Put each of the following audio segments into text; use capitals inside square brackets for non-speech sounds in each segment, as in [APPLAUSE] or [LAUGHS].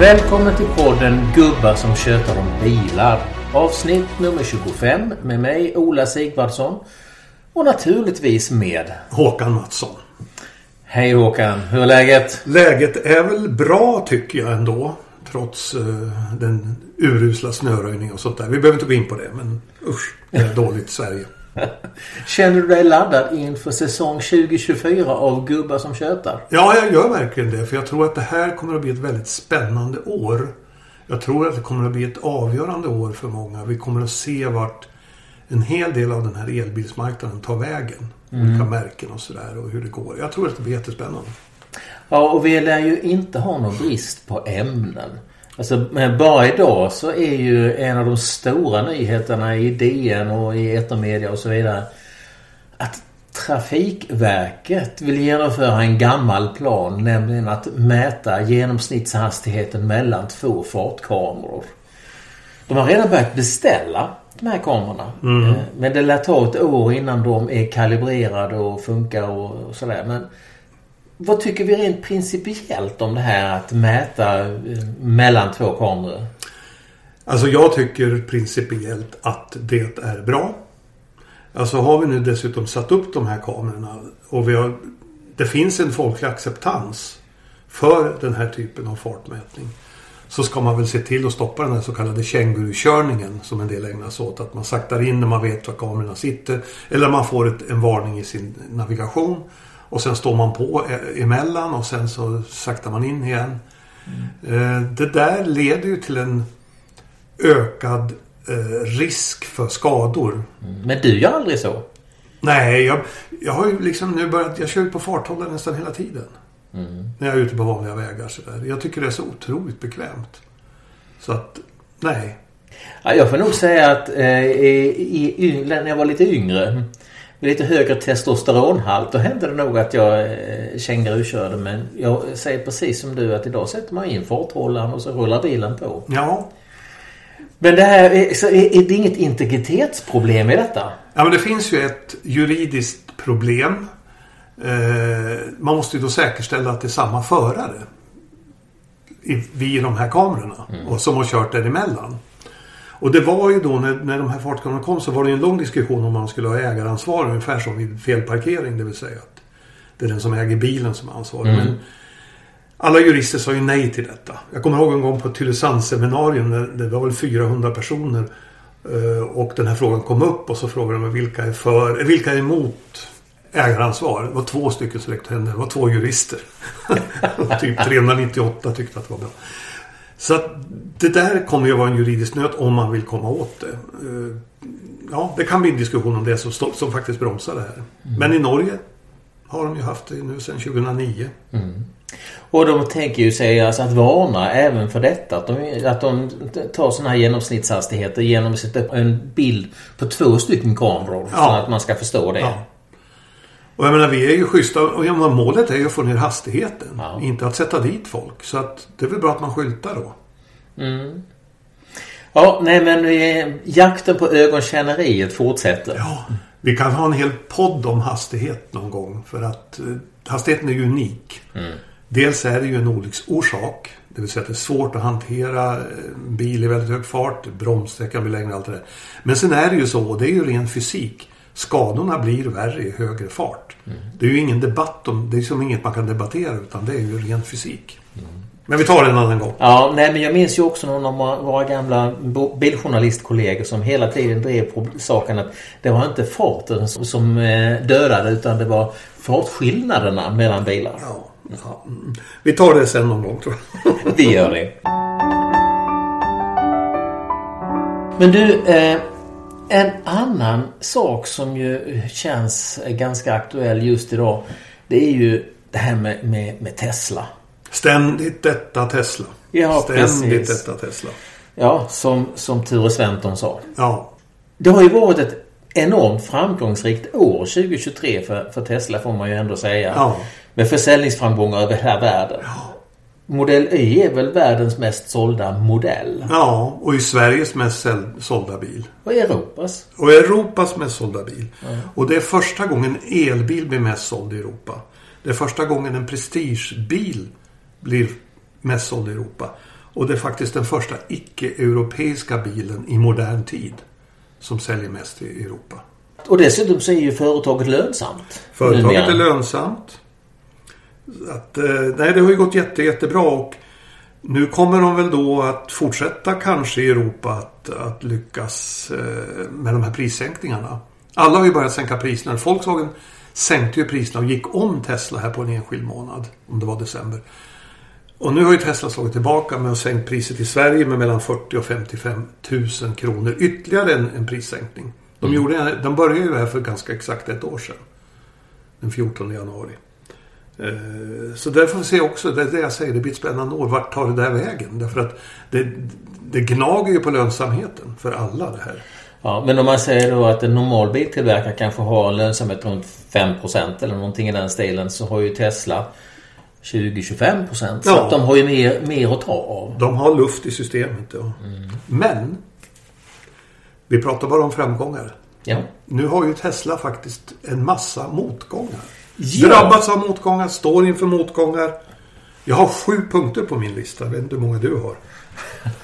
Välkommen till podden Gubbar som tjötar om bilar. Avsnitt nummer 25 med mig Ola Sigvardsson och naturligtvis med Håkan Mattsson. Hej Håkan, hur är läget? Läget är väl bra tycker jag ändå. Trots uh, den urusla snöröjning och sånt där. Vi behöver inte gå in på det men usch, det är [LAUGHS] dåligt Sverige. [LAUGHS] Känner du dig laddad inför säsong 2024 av Gubbar som tjötar? Ja, jag gör verkligen det. För jag tror att det här kommer att bli ett väldigt spännande år. Jag tror att det kommer att bli ett avgörande år för många. Vi kommer att se vart en hel del av den här elbilsmarknaden tar vägen. Mm. Olika märken och sådär och hur det går. Jag tror att det blir jättespännande. Ja, och vi lär ju inte ha någon brist på ämnen. Alltså bara idag så är ju en av de stora nyheterna i DN och i etermedia och så vidare att Trafikverket vill genomföra en gammal plan, nämligen att mäta genomsnittshastigheten mellan två fartkameror. De har redan börjat beställa de här kamerorna. Mm. Eh, men det lär ta ett år innan de är kalibrerade och funkar och sådär. Men vad tycker vi rent principiellt om det här att mäta eh, mellan två kameror? Alltså jag tycker principiellt att det är bra. Alltså har vi nu dessutom satt upp de här kamerorna och vi har, det finns en folklig acceptans för den här typen av fartmätning. Så ska man väl se till att stoppa den här så kallade kängurukörningen som en del ägnar sig åt. Att man saktar in när man vet var kamerorna sitter. Eller man får ett, en varning i sin navigation. Och sen står man på e- emellan och sen så saktar man in igen. Mm. Det där leder ju till en ökad eh, risk för skador. Men du gör aldrig så? Nej, jag, jag har ju liksom nu börjat... Jag kör ju på farthållare nästan hela tiden. Mm. När jag är ute på vanliga vägar sådär. Jag tycker det är så otroligt bekvämt. Så att, nej. Ja, jag får nog säga att eh, i, i, när jag var lite yngre med lite högre testosteronhalt då hände det nog att jag eh, kängurukörde. Men jag säger precis som du att idag sätter man in farthållaren och så rullar bilen på. Ja. Men det här, är, så är, är det inget integritetsproblem i detta? Ja men det finns ju ett juridiskt problem. Eh, man måste ju då säkerställa att det är samma förare. I, vid de här kamerorna. Mm. Och som har kört däremellan. Och det var ju då när, när de här fartkamerorna kom så var det en lång diskussion om man skulle ha ägaransvar ungefär som vid felparkering. Det vill säga att det är den som äger bilen som är ansvarig. Mm. Men alla jurister sa ju nej till detta. Jag kommer ihåg en gång på ett Tylösandsseminarium det var väl 400 personer. Eh, och den här frågan kom upp och så frågade de vilka är för, vilka är emot ägaransvar. Det var två stycken som räckte händerna. Det var två jurister. [LAUGHS] typ 398 tyckte att det var bra. Så att det där kommer ju vara en juridisk nöt om man vill komma åt det. Eh, ja, det kan bli en diskussion om det som, som faktiskt bromsar det här. Mm. Men i Norge har de ju haft det nu sedan 2009. Mm. Och de tänker ju sig alltså att varna även för detta. Att de, att de tar sådana här genomsnittshastigheter genom att sätta upp en bild på två stycken kameror. Ja. Så att man ska förstå det. Ja. Och jag menar vi är ju schyssta och ja, målet är ju att få ner hastigheten. Ja. Inte att sätta dit folk. Så att det är väl bra att man skyltar då. Mm. Ja, nej men eh, jakten på ögonkänneriet fortsätter. Ja, vi kan ha en hel podd om hastighet någon gång. För att eh, hastigheten är ju unik. Mm. Dels är det ju en olycksorsak. Det vill säga att det är svårt att hantera en eh, bil i väldigt hög fart. Bromssträckan blir längre och allt det där. Men sen är det ju så, och det är ju ren fysik skadorna blir värre i högre fart. Mm. Det är ju ingen debatt om, det är som inget man kan debattera utan det är ju ren fysik. Mm. Men vi tar det en annan gång. Ja, nej men jag minns ju också någon av våra gamla biljournalistkollegor som hela tiden drev på saken att det var inte farten som, som eh, dödade utan det var fartskillnaderna mellan bilar. Ja, ja. Mm. Vi tar det sen någon gång tror jag. [LAUGHS] vi gör det. Men du, eh, en annan sak som ju känns ganska aktuell just idag. Det är ju det här med, med, med Tesla. Ständigt detta Tesla. Ja, Ständigt precis. detta Tesla. Ja, som, som Ture Sventon sa. Ja. Det har ju varit ett enormt framgångsrikt år 2023 för, för Tesla får man ju ändå säga. Ja. Med försäljningsframgångar över hela världen. Ja. Modell Y är väl världens mest sålda modell? Ja, och i Sveriges mest sålda bil. Och Europas? Och Europas mest sålda bil. Mm. Och det är första gången en elbil blir mest såld i Europa. Det är första gången en prestigebil blir mest såld i Europa. Och det är faktiskt den första icke-europeiska bilen i modern tid som säljer mest i Europa. Och dessutom så är ju företaget lönsamt. Företaget är lönsamt. Att, eh, nej, det har ju gått jätte, jättebra och nu kommer de väl då att fortsätta kanske i Europa att, att lyckas eh, med de här prissänkningarna. Alla har ju börjat sänka priserna. Volkswagen sänkte ju priserna och gick om Tesla här på en enskild månad. Om det var december. Och nu har ju Tesla slagit tillbaka med att sänka priset i Sverige med mellan 40 och 55 000 kronor. Ytterligare en, en prissänkning. De, gjorde, de började ju det här för ganska exakt ett år sedan. Den 14 januari. Eh, Så där får vi se också, det är det jag säger, det blir ett spännande år. Vart tar det där vägen? Därför att det, det gnager ju på lönsamheten för alla det här. Ja, men om man säger då att en normal biltillverkare kanske har en lönsamhet runt 5% eller någonting i den stilen så har ju Tesla 20-25%. Så Ja. att de har ju mer, mer att ta av. De har luft i systemet. Ja. Men vi pratar bara om framgångar. Ja. Nu har ju Tesla faktiskt en massa motgångar. Ja. Drabbats av motgångar, står inför motgångar. Jag har sju punkter på min lista. Jag vet inte hur många du har.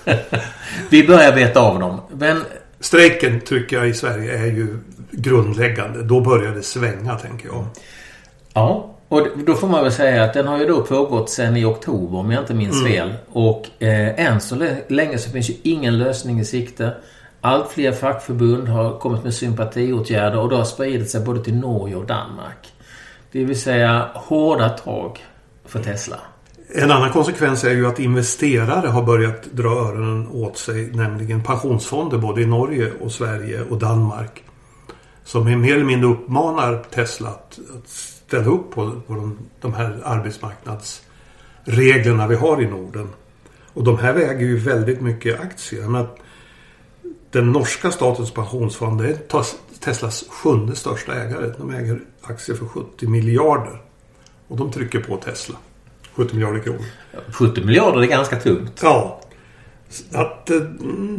[LAUGHS] Vi börjar beta av dem. Men Strejken tycker jag i Sverige är ju grundläggande. Då börjar det svänga tänker jag. ja, och då får man väl säga att den har ju då pågått sedan i oktober om jag inte minns fel. Och eh, än så lä- länge så finns ju ingen lösning i sikte. Allt fler fackförbund har kommit med sympatiåtgärder och det har spridit sig både till Norge och Danmark. Det vill säga hårda tag för Tesla. En annan konsekvens är ju att investerare har börjat dra öronen åt sig. Nämligen pensionsfonder både i Norge och Sverige och Danmark. Som mer eller mindre uppmanar Tesla att, att ställa upp på, på de, de här arbetsmarknadsreglerna vi har i Norden. Och de här väger ju väldigt mycket aktier. Men att den norska statens pensionsfond det är Teslas sjunde största ägare. De äger aktier för 70 miljarder. Och de trycker på Tesla. 70 miljarder kronor. 70 miljarder är ganska tungt. Ja. Att, eh,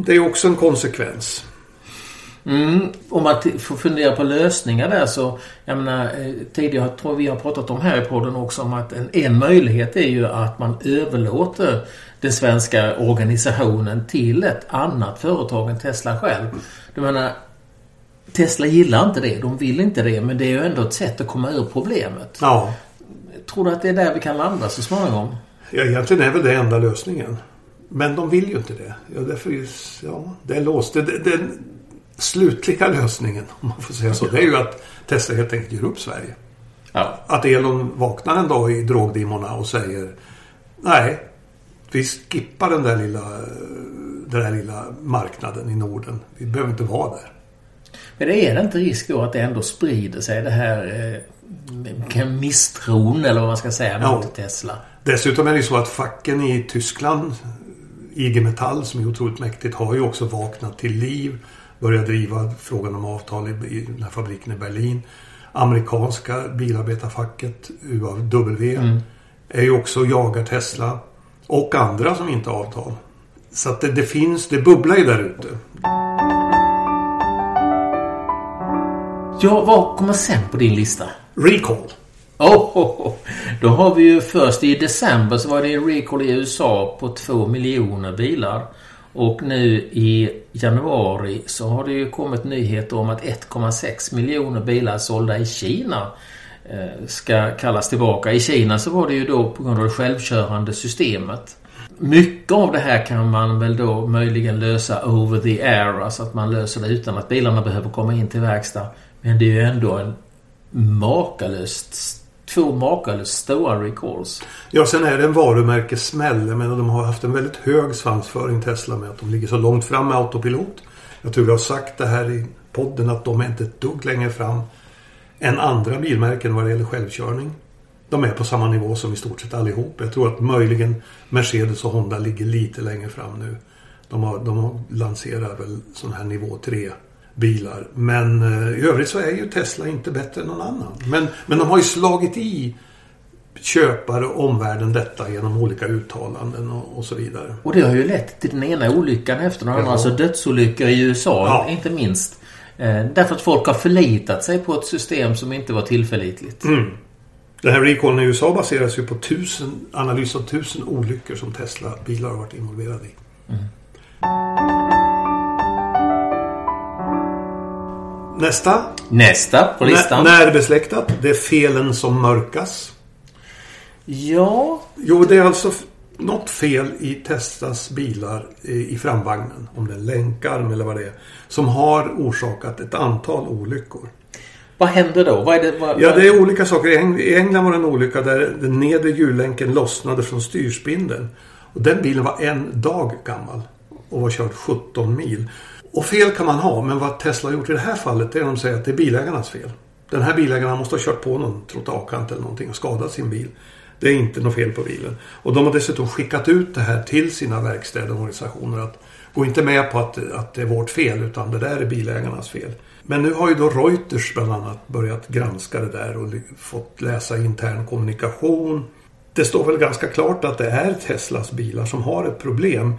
det är också en konsekvens. Mm, om man får fundera på lösningar där så, jag menar, eh, tidigare tror jag vi har pratat om här i podden också om att en, en möjlighet är ju att man överlåter den svenska organisationen till ett annat företag än Tesla själv. Du menar, Tesla gillar inte det, de vill inte det, men det är ju ändå ett sätt att komma ur problemet. Ja. Tror du att det är där vi kan landa så småningom? ja, egentligen är väl det enda lösningen. Men de vill ju inte det. Ja, därför är, ja, det är låst. Det, det, den slutliga lösningen, om man får säga så, det är ju att Tesla helt enkelt ger upp Sverige. Ja. Att Elon vaknar en dag i drogdimmorna och säger Nej, vi skippar den där lilla, den där lilla marknaden i Norden. Vi behöver inte vara där. Men är det inte risk då att det ändå sprider sig det här eh, misstron eller vad man ska säga Ja. mot Tesla? Dessutom är det ju så att facken i Tyskland, IG Metall som är otroligt mäktigt, har ju också vaknat till liv. Börjat driva frågan om avtal i, i den här fabriken i Berlin. Amerikanska bilarbetarfacket, UAW, är ju också och jagar Tesla. Och andra som inte har avtal. Så att det, det finns, det bubblar ju där ute. Ja, vad kommer sen på din lista? Recall. Oh, oh, oh. Då har vi ju först i december så var det en recall i USA på 2 miljoner bilar. Och nu i januari så har det ju kommit nyheter om att 1,6 miljoner bilar sålda i Kina eh, ska kallas tillbaka. I Kina så var det ju då på grund av det självkörande systemet. Mycket av det här kan man väl då möjligen lösa over the air, alltså att man löser det utan att bilarna behöver komma in till verkstad. Men det är ju ändå en makalöst, två makalöst stora recalls. Ja, sen är det en varumärkessmäll. Jag menar, de har haft en väldigt hög svansföring Tesla med att de ligger så långt fram med autopilot. Jag tror vi har sagt det här i podden att de är inte ett dugg längre fram än andra bilmärken vad det gäller självkörning. De är på samma nivå som i stort sett allihop. Jag tror att möjligen Mercedes och Honda ligger lite längre fram nu. De, har, de lanserar väl sån här nivå 3 bilar. Men eh, i övrigt så är ju Tesla inte bättre än någon annan. Men, men de har ju slagit i köpare och omvärlden detta genom olika uttalanden och, och så vidare. Och det har ju lett till den ena olyckan efter den andra. Ja. Alltså dödsolyckor i USA, Ja. inte minst. Eh, därför att folk har förlitat sig på ett system som inte var tillförlitligt. Mm. Den här recallen i USA baseras ju på tusen, analys av tusen olyckor som Tesla-bilar har varit involverade i. Nästa. Nästa på listan. När, närbesläktat. Det är felen som mörkas. Ja, Jo, det är alltså något fel i Teslas bilar i, framvagnen. Om det är länkarm eller vad det är. Som har orsakat ett antal olyckor. vad händer då? Vad är det, vad, Ja, det är olika saker. I England var det en olycka där den nedre hjullänken lossnade från styrspindeln. Och den bilen var en dag gammal och var körd 17 mil. Och fel kan man ha, men vad Tesla har gjort i det här fallet är att de säger att det är bilägarnas fel. Den här bilägaren måste ha kört på någon trottoarkant eller någonting och skadat sin bil. Det är inte något fel på bilen. Och de har dessutom skickat ut det här till sina verkstäder och organisationer att gå inte med på att, att det är vårt fel utan det där är bilägarnas fel. Men nu har ju då Reuters bland annat börjat granska det där och fått läsa intern kommunikation. Det står väl ganska klart att det är Teslas bilar som har ett problem.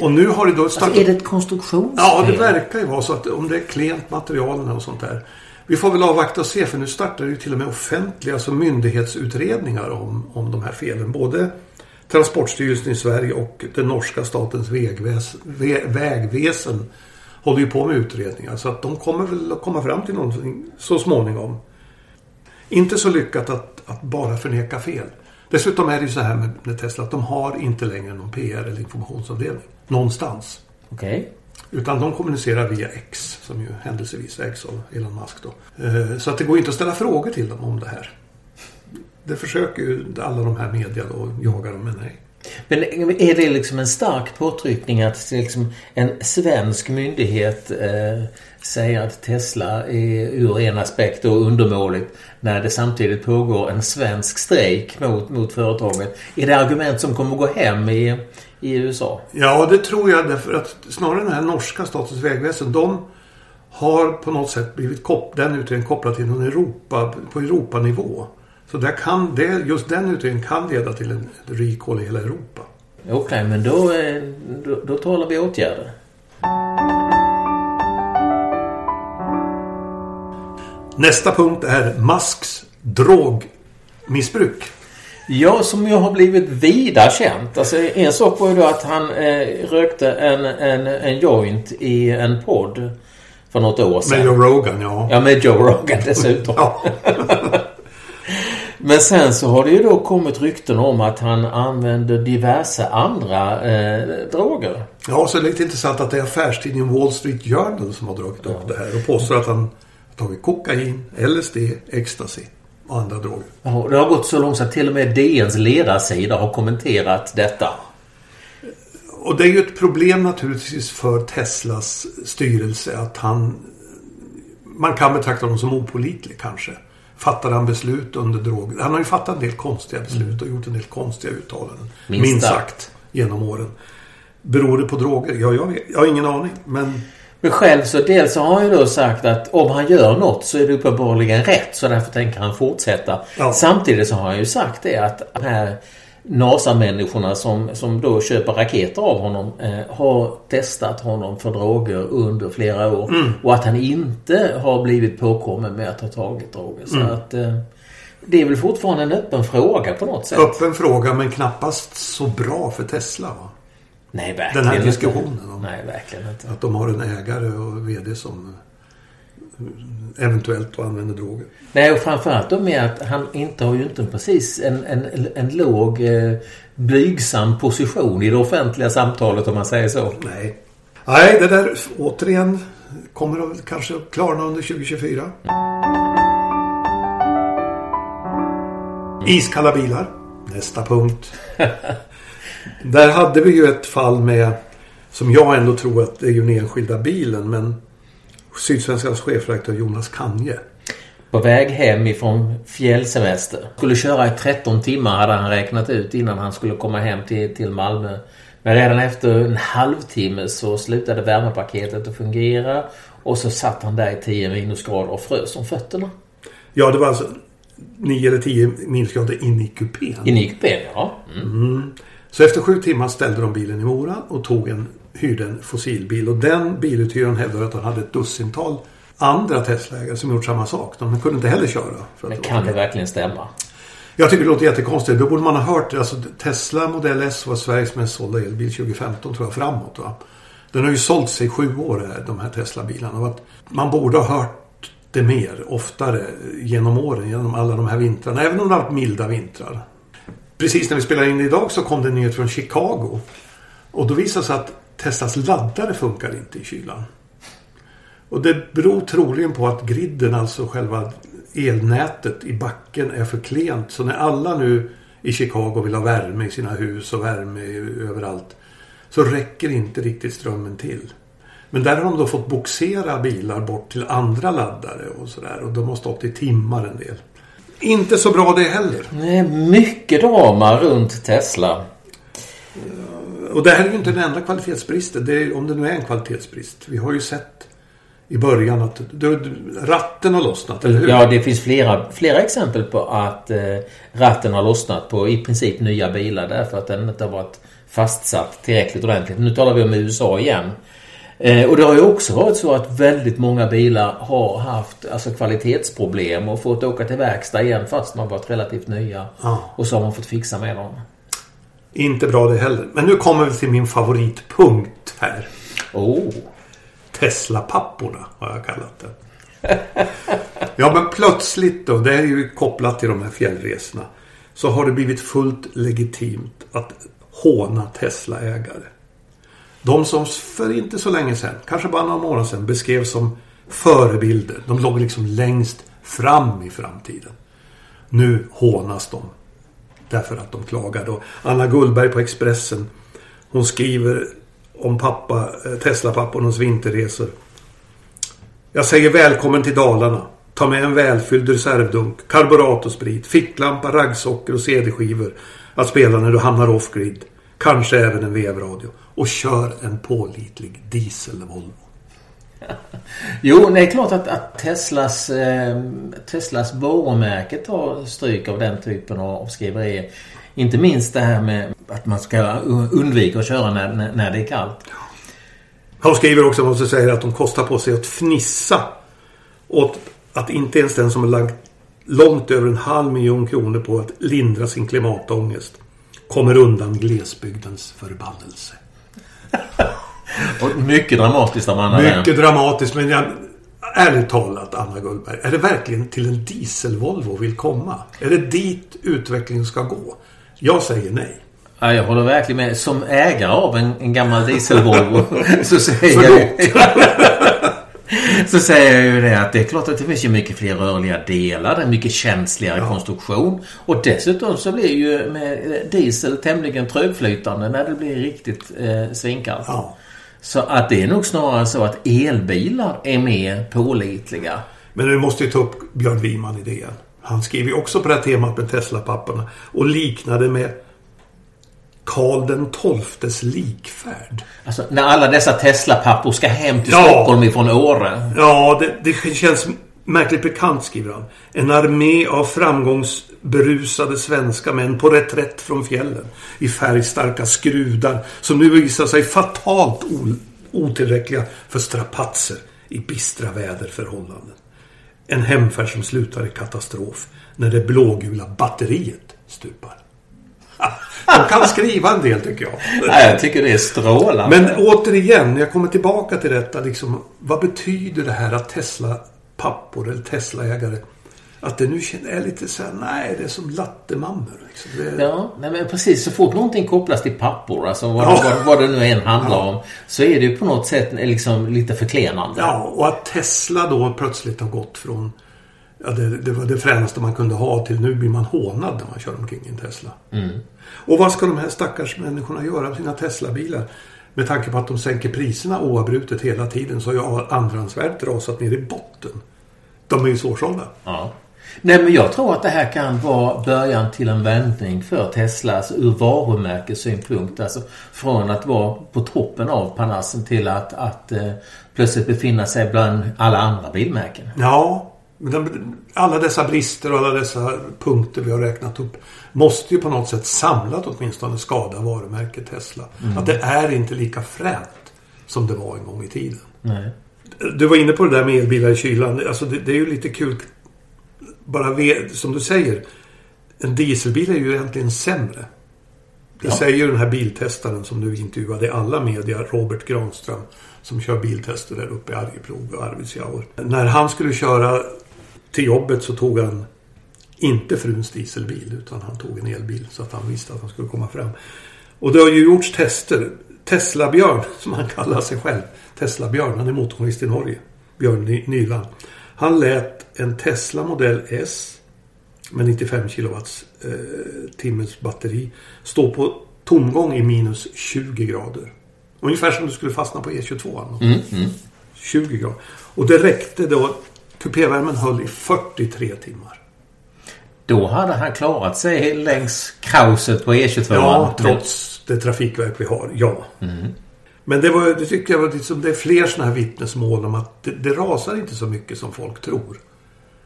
Och nu har det då startat... alltså, är det ett konstruktionsfel? Ja, det verkar ju vara så att om det är klent material och sånt där. Vi får väl avvakta och se för nu startar det ju till och med offentliga alltså myndighetsutredningar om, om de här felen. Både Transportstyrelsen i Sverige och den norska statens vägväs, vä, vägväsen håller ju på med utredningar. Så att de kommer väl att komma fram till någonting så småningom. Inte så lyckat att, att bara förneka fel. Dessutom är det ju så här med, med Tesla att de har inte längre någon PR eller informationsavdelning. Någonstans. Okej. Utan de kommunicerar via X som ju händelsevis ägs av Elon Musk då. Eh, Så att det går inte att ställa frågor till dem om det här. Det försöker ju alla de här media då jaga dem, men nej. Men är det liksom en stark påtryckning att liksom en svensk myndighet eh, säger att Tesla är ur en aspekt och undermåligt när det samtidigt pågår en svensk strejk mot, mot företaget? Är det argument som kommer gå hem i, i USA? Ja, det tror jag därför att snarare den här norska statens vägväsen, de har på något sätt blivit kop- den utredningen kopplad till någon Europa, på Europanivå. Så där kan det, just den utredningen kan leda till en recall i hela Europa. Okej, men då, eh, då, då talar vi åtgärder. Nästa punkt är Musks drogmissbruk. Ja, som ju har blivit vida känt. Alltså, en sak var ju då att han eh, rökte en, en, en joint i en podd för något år sedan. Med Joe Rogan, ja. Ja, med Joe Rogan dessutom. [LAUGHS] Ja. [LAUGHS] Men sen så har det ju då kommit rykten om att han använder diverse andra eh, droger. Ja, så är det lite intressant att det är affärstidningen Wall Street Journal som har dragit upp det här och påstår att han har tagit kokain, LSD, ecstasy och andra droger. Ja, Det har gått så långt så att till och med DNs ledarsida har kommenterat detta. Och det är ju ett problem naturligtvis för Teslas styrelse att han... Man kan betrakta honom som opålitlig kanske. Fattar han beslut under drog... Han har ju fattat en del konstiga beslut och gjort en del konstiga uttalanden. Minst Minst, sagt. sagt. Genom åren. Beror det på droger? Ja, jag, vet, jag har ingen aning. Men Men själv så dels så har han ju då sagt att om han gör något så är det uppenbarligen rätt så därför tänker han fortsätta. Ja. Samtidigt så har han ju sagt det att de här NASA-människorna som, som då köper raketer av honom eh, har testat honom för droger under flera år. Och att han inte har blivit påkommen med att ha tagit droger. Så att eh, det är väl fortfarande en öppen fråga på något sätt. öppen fråga men knappast så bra för Tesla. Va? Nej, verkligen Den här diskussionen om- Nej, verkligen inte. Att de har en ägare och VD som eventuellt använder droger. Nej, och framförallt då med att han inte har ju inte precis en, en, en låg eh, blygsam position i det offentliga samtalet om man säger så. Nej. Nej, det där återigen kommer att kanske klarna under 2024. Iskalla bilar. Nästa punkt. [LAUGHS] Där hade vi ju ett fall med, som jag ändå tror att det är ju den enskilda bilen, men Sydsvenskans chefredaktör Jonas Kanje. På väg hem ifrån fjällsemester. Skulle köra i 13 timmar hade han räknat ut innan han skulle komma hem till, till Malmö. Men redan efter en halvtimme så slutade värmepaketet att fungera. Och så satt han där i 10 minusgrader och frös om fötterna. Ja, det var alltså 9 eller 10 minusgrader in i kupén. In i kupén, ja. Mm. Så efter sju timmar ställde de bilen i Mora och tog en, hyrde en fossilbil. Och den biluthyraren hävdade att han hade ett dussintal andra Tesla-ägare som gjort samma sak. De kunde inte heller köra. Men kan det verkligen stämma? Jag tycker det låter jättekonstigt. Då borde man ha hört det. Alltså, Tesla Model S var Sveriges mest sålda elbil 2015 tror jag framåt. Va? Den har ju sålt sig i sju år de här Tesla-bilarna. Och att man borde ha hört det mer, oftare genom åren, genom alla de här vintrarna. Även om det har varit milda vintrar. Precis när vi spelar in idag så kom det en nyhet från Chicago. Och då visade det sig att Teslas laddare funkar inte i kylan. Och det beror troligen på att griden, alltså själva elnätet i backen är för klent. Så när alla nu i Chicago vill ha värme i sina hus och värme överallt. Så räcker inte riktigt strömmen till. Men där har de då fått boxera bilar bort till andra laddare och sådär. Och de har stått i timmar en del. Inte så bra det heller. Nej, mycket drama runt Tesla. Och det här är ju inte den enda kvalitetsbristen. Det är, om det nu är en kvalitetsbrist. Vi har ju sett i början att ratten har lossnat, eller hur? Ja, det finns flera, flera exempel på att eh, ratten har lossnat på i princip nya bilar därför att den inte har varit fastsatt tillräckligt ordentligt. Nu talar vi om USA igen. Eh, och det har ju också varit så att väldigt många bilar har haft alltså, kvalitetsproblem och fått åka till verkstad igen fast de har varit relativt nya. Ja. Och så har man fått fixa med dem. Inte bra det heller. Men nu kommer vi till min favoritpunkt här. Oh. Tesla-papporna har jag kallat det. [LAUGHS] Ja men plötsligt då, det är ju kopplat till de här fjällresorna. Så har det blivit fullt legitimt att håna Tesla-ägare. De som för inte så länge sedan, kanske bara några månader sedan, beskrevs som förebilder. De låg liksom längst fram i framtiden. Nu hånas de. Därför att de klagade. Och Anna Gullberg på Expressen. Hon skriver om pappa, eh, Tesla-pappornas vinterresor. Jag säger välkommen till Dalarna. Ta med en välfylld reservdunk, karburatorsprit, ficklampa, raggsockor och CD-skivor att spela när du hamnar off-grid. Kanske även en vevradio. Och kör en pålitlig diesel-Volvo. [LAUGHS] Jo, det är klart att, att Teslas, eh, Teslas varumärke tar stryk av den typen av skriverier. Inte minst det här med att man ska undvika att köra när, när, när det är kallt. Han skriver också vad som säger att de kostar på sig att fnissa åt att inte ens den som har lagt långt över en halv miljon kronor på att lindra sin klimatångest kommer undan glesbygdens förbannelse. [LAUGHS] Och mycket dramatiskt av Anna där. Mycket dramatiskt men jag, ärligt talat Anna Gullberg. Är det verkligen till en diesel-Volvo vill komma? Är det dit utvecklingen ska gå? Jag säger nej. Ja, jag håller verkligen med. Som ägare av en, en gammal diesel-Volvo [LAUGHS] så säger jag [LAUGHS] Så säger jag ju det att det är klart att det finns ju mycket fler rörliga delar. Det är mycket känsligare Ja. konstruktion. Och dessutom så blir ju med diesel tämligen trögflytande när det blir riktigt eh, svinkallt. Ja. Så att det är nog snarare så att elbilar är mer pålitliga. Men du måste ju ta upp Björn Wiman idén. Han skriver ju också på det här temat med Tesla-papporna. Och liknade med Karl den XIIs likfärd. Alltså när alla dessa Tesla-pappor ska hem till Ja. Stockholm ifrån Åre. Ja, det, det känns märkligt bekant skriver han. En armé av framgångsberusade svenska män på reträtt från fjällen. I färgstarka skrudar som nu visar sig fatalt otillräckliga för strapatser i bistra väderförhållanden. En hemfärd som slutar i katastrof när det blågula batteriet stupar. [LAUGHS] De kan skriva en del tycker jag. Ja, jag tycker det är strålande. Men återigen, jag kommer tillbaka till detta. Liksom, vad betyder det här att Tesla-pappor eller Tesla-ägare att det nu är lite så här, nej det är som lattemammor. Liksom. Det, Ja, nej, men precis. Så fort någonting kopplas till pappor, alltså vad, Ja. vad, vad det nu än handlar om, så är det ju på något sätt liksom lite förklenande. ja, och att Tesla då plötsligt har gått från Ja, det, det var det fränaste man kunde ha till nu blir man hånad när man kör omkring i en Tesla. Och vad ska de här stackars människorna göra med sina Tesla-bilar? Med tanke på att de sänker priserna oavbrutet hela tiden så har ju andrahandsvärdet rasat ner i botten. De är ju svårsålda. Ja. Nej, men jag tror att det här kan vara början till en vändning för Tesla alltså ur varumärkessynpunkt. Alltså från att vara på toppen av panassen till att, att eh, plötsligt befinna sig bland alla andra bilmärken. Ja, men alla dessa brister och alla dessa punkter vi har räknat upp måste ju på något sätt samlat åtminstone skada varumärket Tesla. Att det är inte lika fränt som det var en gång i tiden. Nej. Du var inne på det där med elbilar i kylan. Alltså det, det är ju lite kul. Bara som du säger. En dieselbil är ju egentligen sämre. Det Ja. säger ju den här biltestaren som du intervjuade i alla media, Robert Granström. Som kör biltester där uppe i Arjeplog och Arvidsjaur. När han skulle köra till jobbet så tog han inte fruns dieselbil utan han tog en elbil så att han visste att han skulle komma fram. Och det har ju gjorts tester. Tesla-Björn, [LAUGHS] som han kallar sig själv. Tesla-Björn, han är motorjournalist i Norge. Björn Ny- Nyland. Han lät en Tesla Model S med 95 kilowatts eh, batteri stå på tomgång i minus 20 grader. Ungefär som du skulle fastna på E22. Mm, mm. 20 grader. Och det räckte då. Kupévärmen höll i 43 timmar. Då hade han klarat sig längs krauset på E E22. Ja, trots det trafikverk vi har. Ja. Men det, var, det tycker jag var liksom, det är fler sådana här vittnesmål om att det, det rasar inte så mycket som folk tror.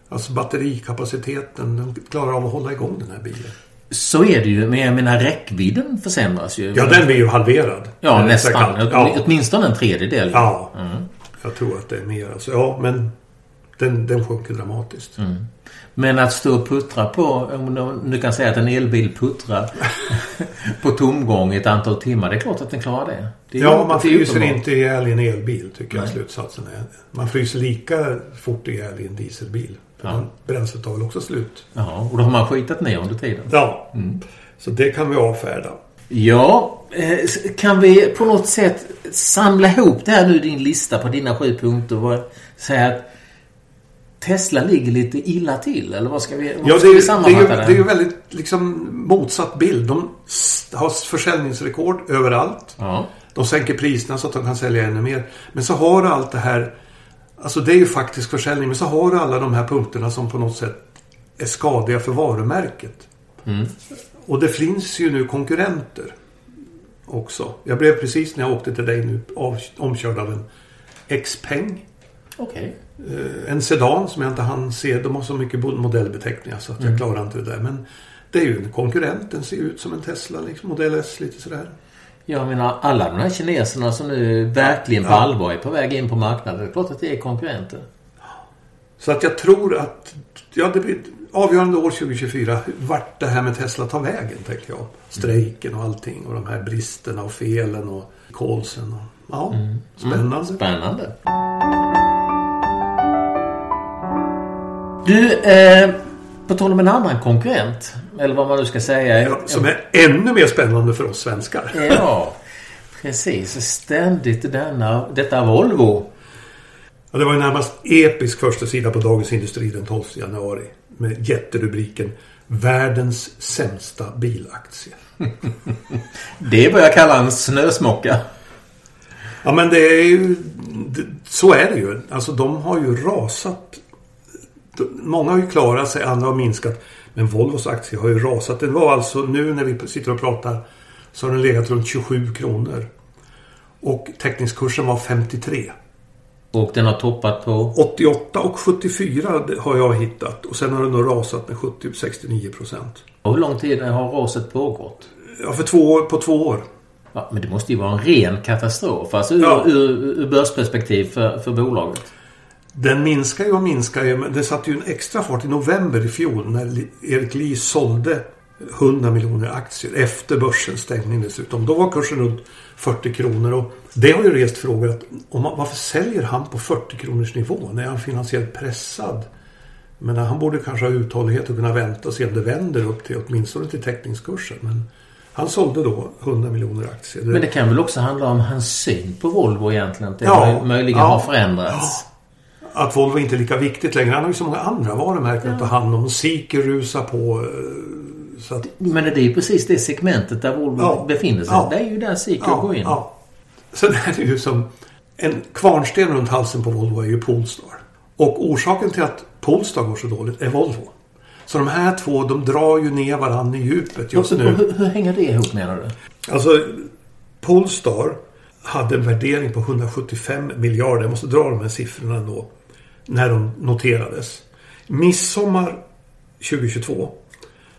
Alltså batterikapaciteten, den klarar av att hålla igång den här bilen. Så är det ju. Men jag menar räckvidden försämras ju. Ja, den blir ju halverad. Ja, Eh, nästan. Ja, Åtminstone en tredjedel. ja. Mm. jag tror att det är mer. Alltså, ja, men den, den sjunker dramatiskt. Mm. Men att stå och puttra på, om du kan säga att en elbil puttrar [LAUGHS] på tomgång i ett antal timmar. Det är klart att den klarar det. det Ja, man fryser uppenbart. inte ihjäl i en elbil tycker jag Nej. slutsatsen är. Man fryser lika fort ihjäl i en dieselbil. Ja. bränslet tar väl också slut. Ja, och då har man skitat ner under tiden. Ja, Mm. så det kan vi avfärda. Ja, eh, kan vi på något sätt samla ihop det här nu, din lista på dina sju punkter och säga att Tesla ligger lite illa till? Eller vad ska vi, vad Ja, ska det är, vi ju- det, är sammanfatta ju, det? är ju väldigt liksom motsatt bild. De har försäljningsrekord överallt. Ja. De sänker priserna så att de kan sälja ännu mer. Men så har allt det här. Alltså det är ju faktisk försäljning. Men så har du alla de här punkterna som på något sätt är skadliga för varumärket. Mm. Och det finns ju nu konkurrenter också. Jag blev precis när jag åkte till dig nu av, omkörd av en Xpeng. Okej. Eh, En sedan som jag inte hann se. De har så mycket modellbeteckningar så att jag Mm. klarar inte det där. Men det är ju en konkurrent. Den ser ut som en Tesla. Liksom, Modell S lite sådär. Jag menar, alla de här kineserna som nu verkligen på Ja. allvar är på väg in på marknaden. Det är klart att det är konkurrenter. Så att jag tror att ja, det blir avgörande år 2024. Vart det här med Tesla tar vägen, tänker jag. Strejken och allting och de här bristerna och felen och callsen. Och, ja, spännande. Spännande. Du, eh, på tal om en annan konkurrent. Eller vad man nu ska säga. Ja, som är ännu mer spännande för oss svenskar. Ja, precis. Ständigt denna, detta Volvo. Ja, det var ju närmast episk första sida på Dagens Industri den 12 januari. Med jätterubriken Världens sämsta bilaktie. [LAUGHS] Det är vad jag kallar en snösmocka. Ja men det är ju... det- Så är det ju. Alltså de har ju rasat. Många har ju klarat sig, andra har minskat. Men Volvos aktie har ju rasat. Den var alltså nu när vi sitter och pratar så har den legat runt 27 kronor. Och teckningskursen var 53. Och den har toppat på... 88 och 74 har jag hittat. Och sen har den då rasat med 70-69 procent. Och hur lång tid har raset pågått? Ja, för två år, på två år. Ja, men det måste ju vara en ren katastrof. Alltså ur, Ja. ur, ur börsperspektiv för, för bolaget. Den minskar ju och minskar ju. Men det satte ju en extra fart i november i fjol när Li- Erik Lie sålde 100 miljoner aktier efter börsens stängning dessutom. Då var kursen runt 40 kronor och det har ju rest frågor att om man, varför säljer han på 40 kronors nivå? Är han finansiellt pressad? Men han borde kanske ha uthållighet och kunna vänta och se om det vänder upp till åtminstone till teckningskursen. Men han sålde då 100 miljoner aktier. Men det kan väl också handla om hans syn på Volvo egentligen. Det Ja, möj- möjligen ja, har förändrats. Att Volvo inte är lika viktigt längre. Han har ju så många andra varumärken att ta hand om. Seeker rusar på. eh, Så att, Men det är ju precis det segmentet där Volvo Ja. befinner sig. Ja. Det är ju där Seeker ja, går in. ja. Sen är det ju som en kvarnsten runt halsen på Volvo är ju Polestar. Och orsaken till att Polestar går så dåligt är Volvo. Så de här två de drar ju ner varandra i djupet just nu. Hur, hur hänger det ihop menar du? Alltså Polestar hade en värdering på 175 miljarder. Jag måste dra de här siffrorna ändå. När de noterades. Midsommar 2022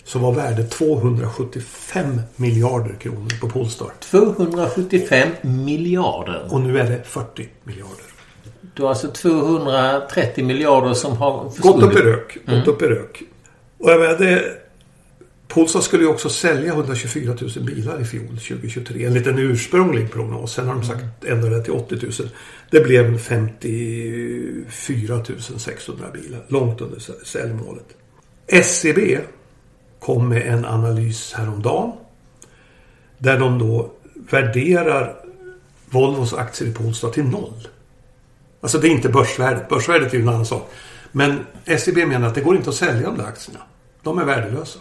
så var värdet 275 miljarder kronor på Polestar. 275 miljarder. Och nu är det 40 miljarder. Du har alltså 230 miljarder som har Gått upp i rök. Gått mm. upp i rök. Och jag menar, det, Polestar skulle ju också sälja 124 000 bilar i fjol, 2023. Enligt en ursprunglig prognos. Sen har de sagt ändra det till 80 000. Det blev 54 600 bilar. Långt under säljmålet. SCB e kom med en analys häromdagen. Där de då värderar Volvos aktier i Polestar till noll. Alltså det är inte börsvärdet. Börsvärdet är ju en annan sak. Men SCB e menar att det går inte att sälja de där aktierna. De är värdelösa.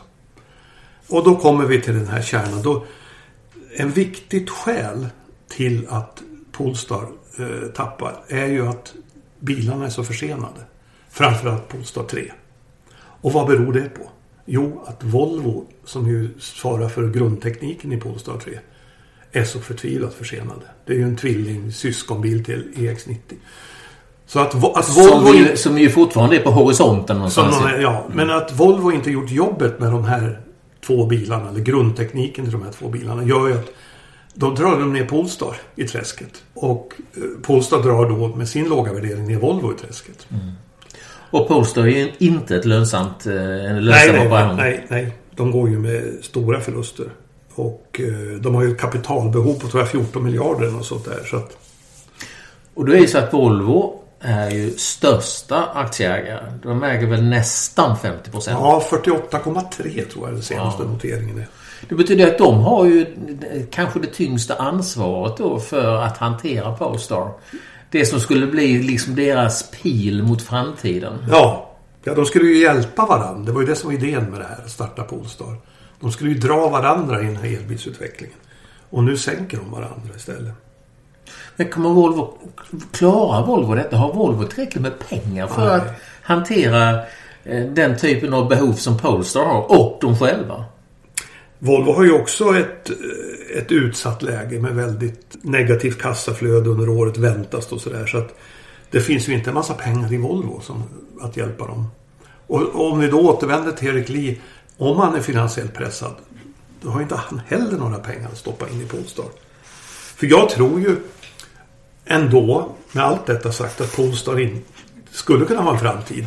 Och då kommer vi till den här kärnan. Då, en viktigt skäl till att Polestar eh, tappar är ju att bilarna är så försenade. Framförallt Polestar 3. Och vad beror det på? Jo, att Volvo, som ju svarar för grundtekniken i Polestar 3, är så förtvivlat försenade. Det är ju en tvilling syskonbil till EX90. Så att, att Volvo... Som, vi, som ju fortfarande är på horisonten någonstans. Som, ja, mm. men att Volvo inte gjort jobbet med de här två bilarna, eller grundtekniken till de här två bilarna, gör ju att då drar de ner Polestar i träsket. Och eh, Polestar drar då med sin låga värdering ner Volvo i träsket. Mm. Och Polestar är ju inte ett lönsamt, eh, en lönsam nej, nej, nej, nej. De går ju med stora förluster. Och eh, de har ju ett kapitalbehov på tror jag 14 miljarder och sånt där. Så att... Och då är det så att Volvo är ju största aktieägare. De äger väl nästan 50 procent. Ja, 48,3 tror jag den senaste ja. noteringen är. Det betyder att de har ju kanske det tyngsta ansvaret då för att hantera Polestar. Det som skulle bli liksom deras pil mot framtiden. Ja. Ja, de skulle ju hjälpa varandra. Det var ju det som var idén med det här, att starta Polestar. De skulle ju dra varandra i den här elbilsutvecklingen. Och nu sänker de varandra istället. Men kommer Volvo klara Volvo detta? Har Volvo tillräckligt med pengar för Nej. att hantera eh, den typen av behov som Polestar har och de själva? Volvo har ju också ett, eh, ett utsatt läge med väldigt negativt kassaflöde under året väntas och sådär. Så att det finns ju inte en massa pengar i Volvo som, att hjälpa dem. Och, och om vi då återvänder till Erik Lee. Om han är finansiellt pressad. Då har inte han heller några pengar att stoppa in i Polestar. För jag tror ju ändå, med allt detta sagt, att Polestar in, skulle kunna ha en framtid.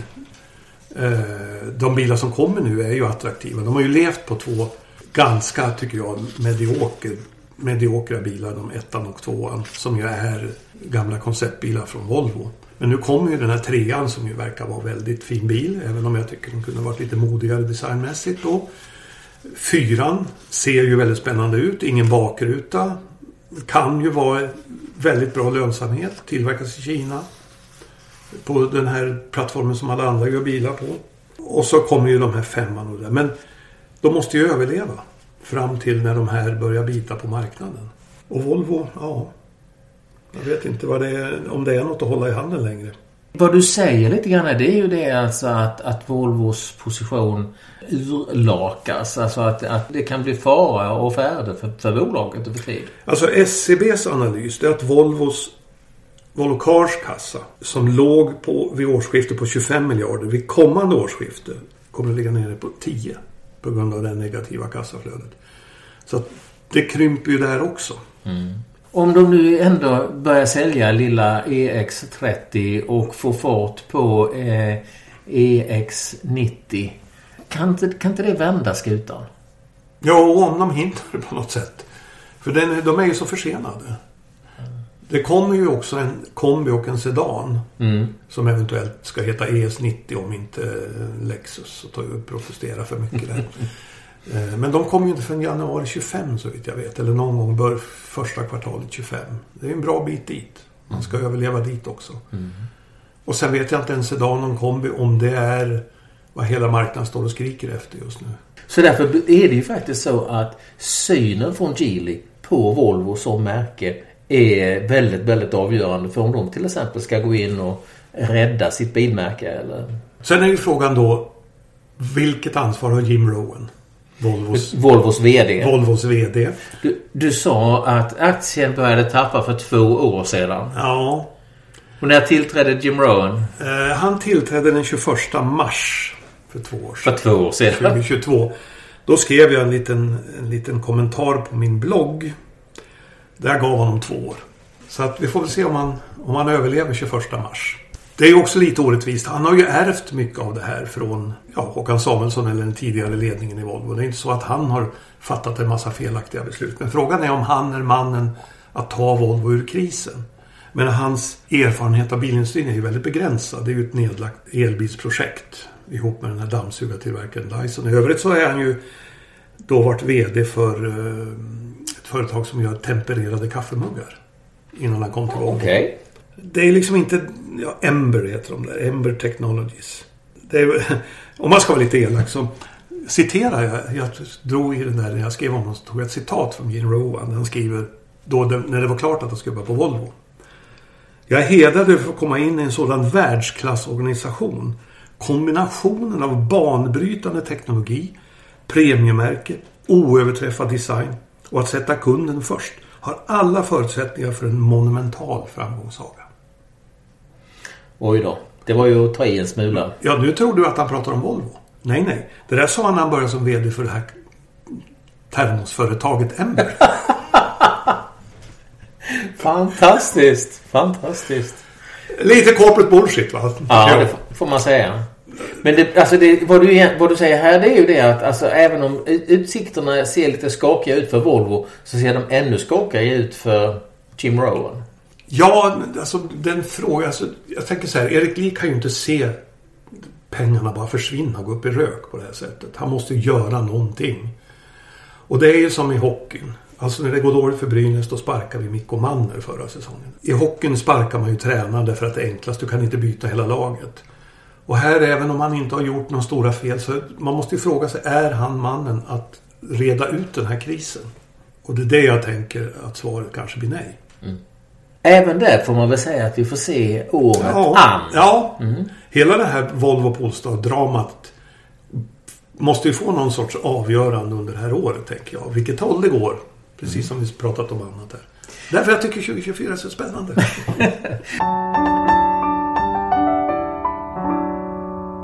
Eh, de bilar som kommer nu är ju attraktiva. De har ju levt på två ganska, tycker jag, medioker, mediokra bilar. De ettan och tvåan. Som ju är gamla konceptbilar från Volvo. Men nu kommer ju den här trean som ju verkar vara väldigt fin bil. Även om jag tycker den kunde varit lite modigare designmässigt då. Fyran ser ju väldigt spännande ut. Ingen bakruta. Kan ju vara väldigt bra lönsamhet. Tillverkas i Kina. På den här plattformen som alla andra gör bilar på. Och så kommer ju de här femman och det. Men de måste ju överleva. Fram till när de här börjar bita på marknaden. Och Volvo, ja. Jag vet inte vad det är, om det är något att hålla i handen längre. Vad du säger lite grann det är ju det alltså att, att Volvos position urlakas. Alltså att, att det kan bli fara och färde för, för bolaget över tid. Alltså SCBs analys är att Volvos Volvo Cars kassa som låg på, vid årsskiftet på 25 miljarder. Vid kommande årsskifte kommer att ligga nere på 10. På grund av det negativa kassaflödet. Så att det krymper ju där också. Mm. Om de nu ändå börjar sälja lilla EX30 och får fart på eh, EX90. Kan inte, kan inte det vända skutan? Jo, om de hinner på något sätt. För den, de är ju så försenade. Det kommer ju också en kombi och en sedan. Mm. Som eventuellt ska heta ES90 om inte Lexus protesterar för mycket där. [LAUGHS] Eh, men de kommer ju inte förrän januari 25 så vitt jag vet. Eller någon gång bör första kvartalet 25. Det är en bra bit dit. Man ska mm. överleva dit också. Mm. Och sen vet jag inte en sedan och en kombi om det är vad hela marknaden står och skriker efter just nu. Så därför är det ju faktiskt så att synen från Geely på Volvo som märke är väldigt, väldigt avgörande för om de till exempel ska gå in och rädda sitt bilmärke eller... Sen är ju frågan då vilket ansvar har Jim Rowan? Volvos, Volvos VD. Volvos VD. Du, du sa att aktien började tappa för två år sedan. Ja. Och när tillträdde Jim Rowan? Eh, han tillträdde den 21 mars. För två år sedan. För två år sedan. 2022. Då skrev jag en liten, en liten kommentar på min blogg. Där jag gav honom två år. Så att vi får väl se om han, om han överlever 21 mars. Det är också lite orättvist. Han har ju ärvt mycket av det här från ja, Håkan Samuelsson eller den tidigare ledningen i Volvo. Det är inte så att han har fattat en massa felaktiga beslut. Men frågan är om han är mannen att ta Volvo ur krisen. Men hans erfarenhet av bilindustrin är ju väldigt begränsad. Det är ju ett nedlagt elbilsprojekt ihop med den här dammsugartillverkaren Dyson. I övrigt så är han ju då varit VD för eh, ett företag som gör tempererade kaffemuggar. Innan han kom till Volvo. Okay. Det är liksom inte... Ja, Ember heter de där. Ember Technologies. Det är, om man ska vara lite elak så citerar jag. Jag drog i den där när jag skrev om honom så tog jag ett citat från Gene Rowan. Han skriver då när det var klart att han skulle börja på Volvo. Jag är hedrad över att få komma in i en sådan världsklassorganisation. Kombinationen av banbrytande teknologi, premiemärke, oöverträffad design och att sätta kunden först har alla förutsättningar för en monumental framgångssaga. Oj då. Det var ju att ta i en smula. Ja, nu tror du att han pratar om Volvo. Nej, nej. Det där sa han när han började som VD för det här termosföretaget Ember. [LAUGHS] Fantastiskt. Fantastiskt. Lite corporate bullshit va? Ja, det får man säga. Men det, alltså det, vad, du, vad du säger här det är ju det att alltså, även om utsikterna ser lite skakiga ut för Volvo så ser de ännu skakigare ut för Jim Rowan. Ja, alltså den frågan. Alltså, jag tänker så här. Erik Lee kan ju inte se pengarna bara försvinna och gå upp i rök på det här sättet. Han måste göra någonting. Och det är ju som i hockeyn. Alltså när det går dåligt för Brynäs då sparkar vi Mikko Manner förra säsongen. I hockeyn sparkar man ju tränaren därför att det är enklast. Du kan inte byta hela laget. Och här även om han inte har gjort några stora fel så man måste ju fråga sig är han mannen att reda ut den här krisen? Och det är det jag tänker att svaret kanske blir nej. Mm. Även där får man väl säga att vi får se året ja, an. Ja, mm. hela det här Volvo Polestar-dramat måste ju få någon sorts avgörande under det här året tänker jag. Vilket håll det går. Precis som vi pratat om annat här. Därför jag tycker 2024 är så spännande. [LAUGHS]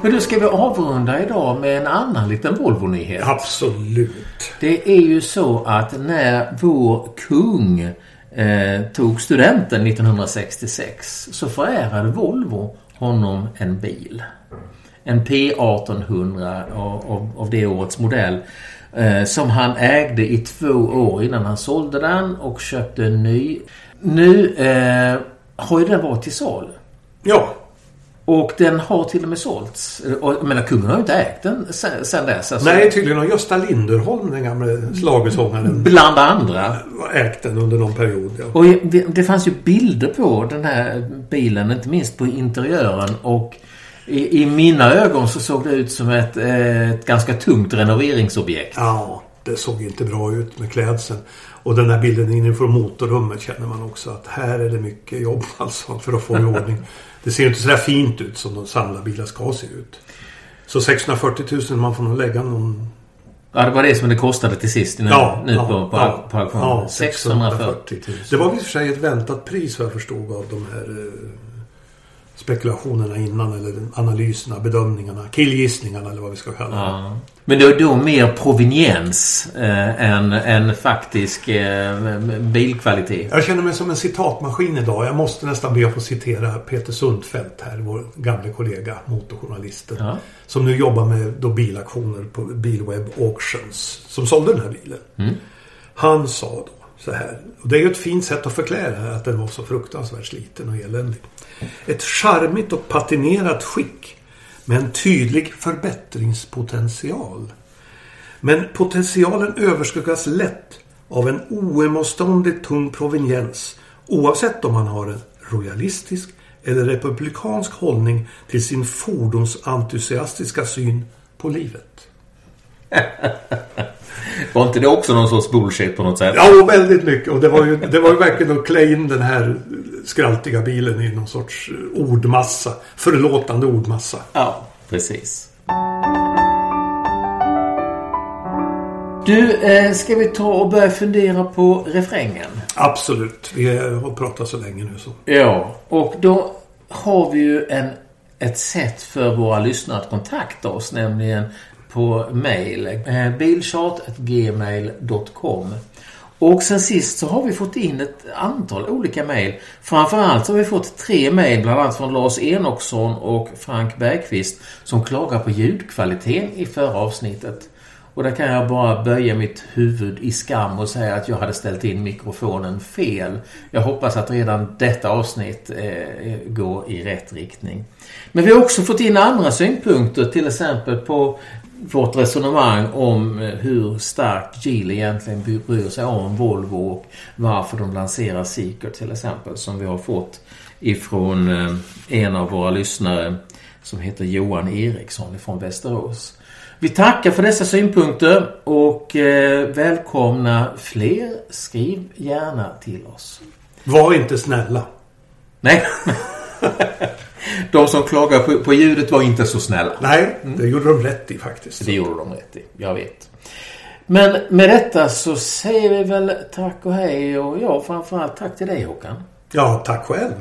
Men då ska vi avrunda idag med en annan liten Volvo-nyhet. Absolut. Det är ju så att när vår kung eh, tog studenten 1966 så förärade Volvo honom en bil. En P1800 av, av, av det årets modell. Eh, som han ägde i två år innan han sålde den och köpte en ny. Nu eh, har ju den varit till salu. Ja. Och den har till och med sålts. Jag menar, kungen har ju inte ägt den sen, sen dess. Alltså. Nej, tydligen har Gösta Linderholm, den gamle slagersångaren. [LAUGHS] Bland andra. Ägt den under någon period, ja. Och det, det fanns ju bilder på den här bilen, inte minst på interiören. Och i, i mina ögon så såg det ut som ett, eh, ett ganska tungt renoveringsobjekt. Ja, det såg inte bra ut med klädseln. Och den där bilden inifrån motorrummet känner man också att här är det mycket jobb [LAUGHS] alltså för att få i ordning. Det ser inte så där fint ut som de samlarbilar ska se ut. Så 640 000 man får nog lägga någon... Ja, det var det som det kostade till sist nu, ja, nu ja, på, på, ja, på auktionen. Ja, 640 000. Det var i och för sig ett väntat pris vad jag förstod av de här eh, spekulationerna innan eller analyserna, bedömningarna, killgissningarna eller vad vi ska kalla det. Ja. Men det är då mer proveniens eh, än, än faktisk eh, bilkvalitet. Jag känner mig som en citatmaskin idag. Jag måste nästan be att få citera Peter Sundfeldt här, vår gamle kollega, motorjournalisten. Ja. Som nu jobbar med då bilaktioner på Bilweb Auctions. Som sålde den här bilen. Mm. Han sa då så här. Och det är ju ett fint sätt att förklara att den var så fruktansvärt sliten och eländig. Ett charmigt och patinerat skick med en tydlig förbättringspotential. Men potentialen överskuggas lätt av en oemotståndligt tung proveniens oavsett om man har en royalistisk eller republikansk hållning till sin fordonsentusiastiska syn på livet. [LAUGHS] Var inte det också någon sorts bullshit på något sätt? Ja, väldigt mycket. Och det var ju, det var ju verkligen att klä in den här skraltiga bilen i någon sorts ordmassa. Förlåtande ordmassa. Ja, precis. Du, eh, ska vi ta och börja fundera på refrängen? Absolut. Vi har pratat så länge nu så. Ja, och då har vi ju en, ett sätt för våra lyssnare att kontakta oss, nämligen på mail. Eh, Biltjat.gmail.com Och sen sist så har vi fått in ett antal olika mejl. Framförallt så har vi fått tre mejl, bland annat från Lars Enoksson och Frank Bergqvist, som klagar på ljudkvaliteten i förra avsnittet. Och där kan jag bara böja mitt huvud i skam och säga att jag hade ställt in mikrofonen fel. Jag hoppas att redan detta avsnitt eh, går i rätt riktning. Men vi har också fått in andra synpunkter, till exempel på vårt resonemang om eh, hur starkt Geely egentligen bryr sig om Volvo och varför de lanserar Seeker till exempel som vi har fått ifrån eh, en av våra lyssnare som heter Johan Eriksson från Västerås. Vi tackar för dessa synpunkter och eh, välkomna fler. Skriv gärna till oss. Var inte snälla. Nej. [LAUGHS] De som klagar på, på ljudet var inte så snälla. Nej, det gjorde de rätt i faktiskt. Det gjorde de rätt i. Jag vet. Men med detta så säger vi väl tack och hej och ja, framförallt tack till dig Håkan. Ja, tack själv.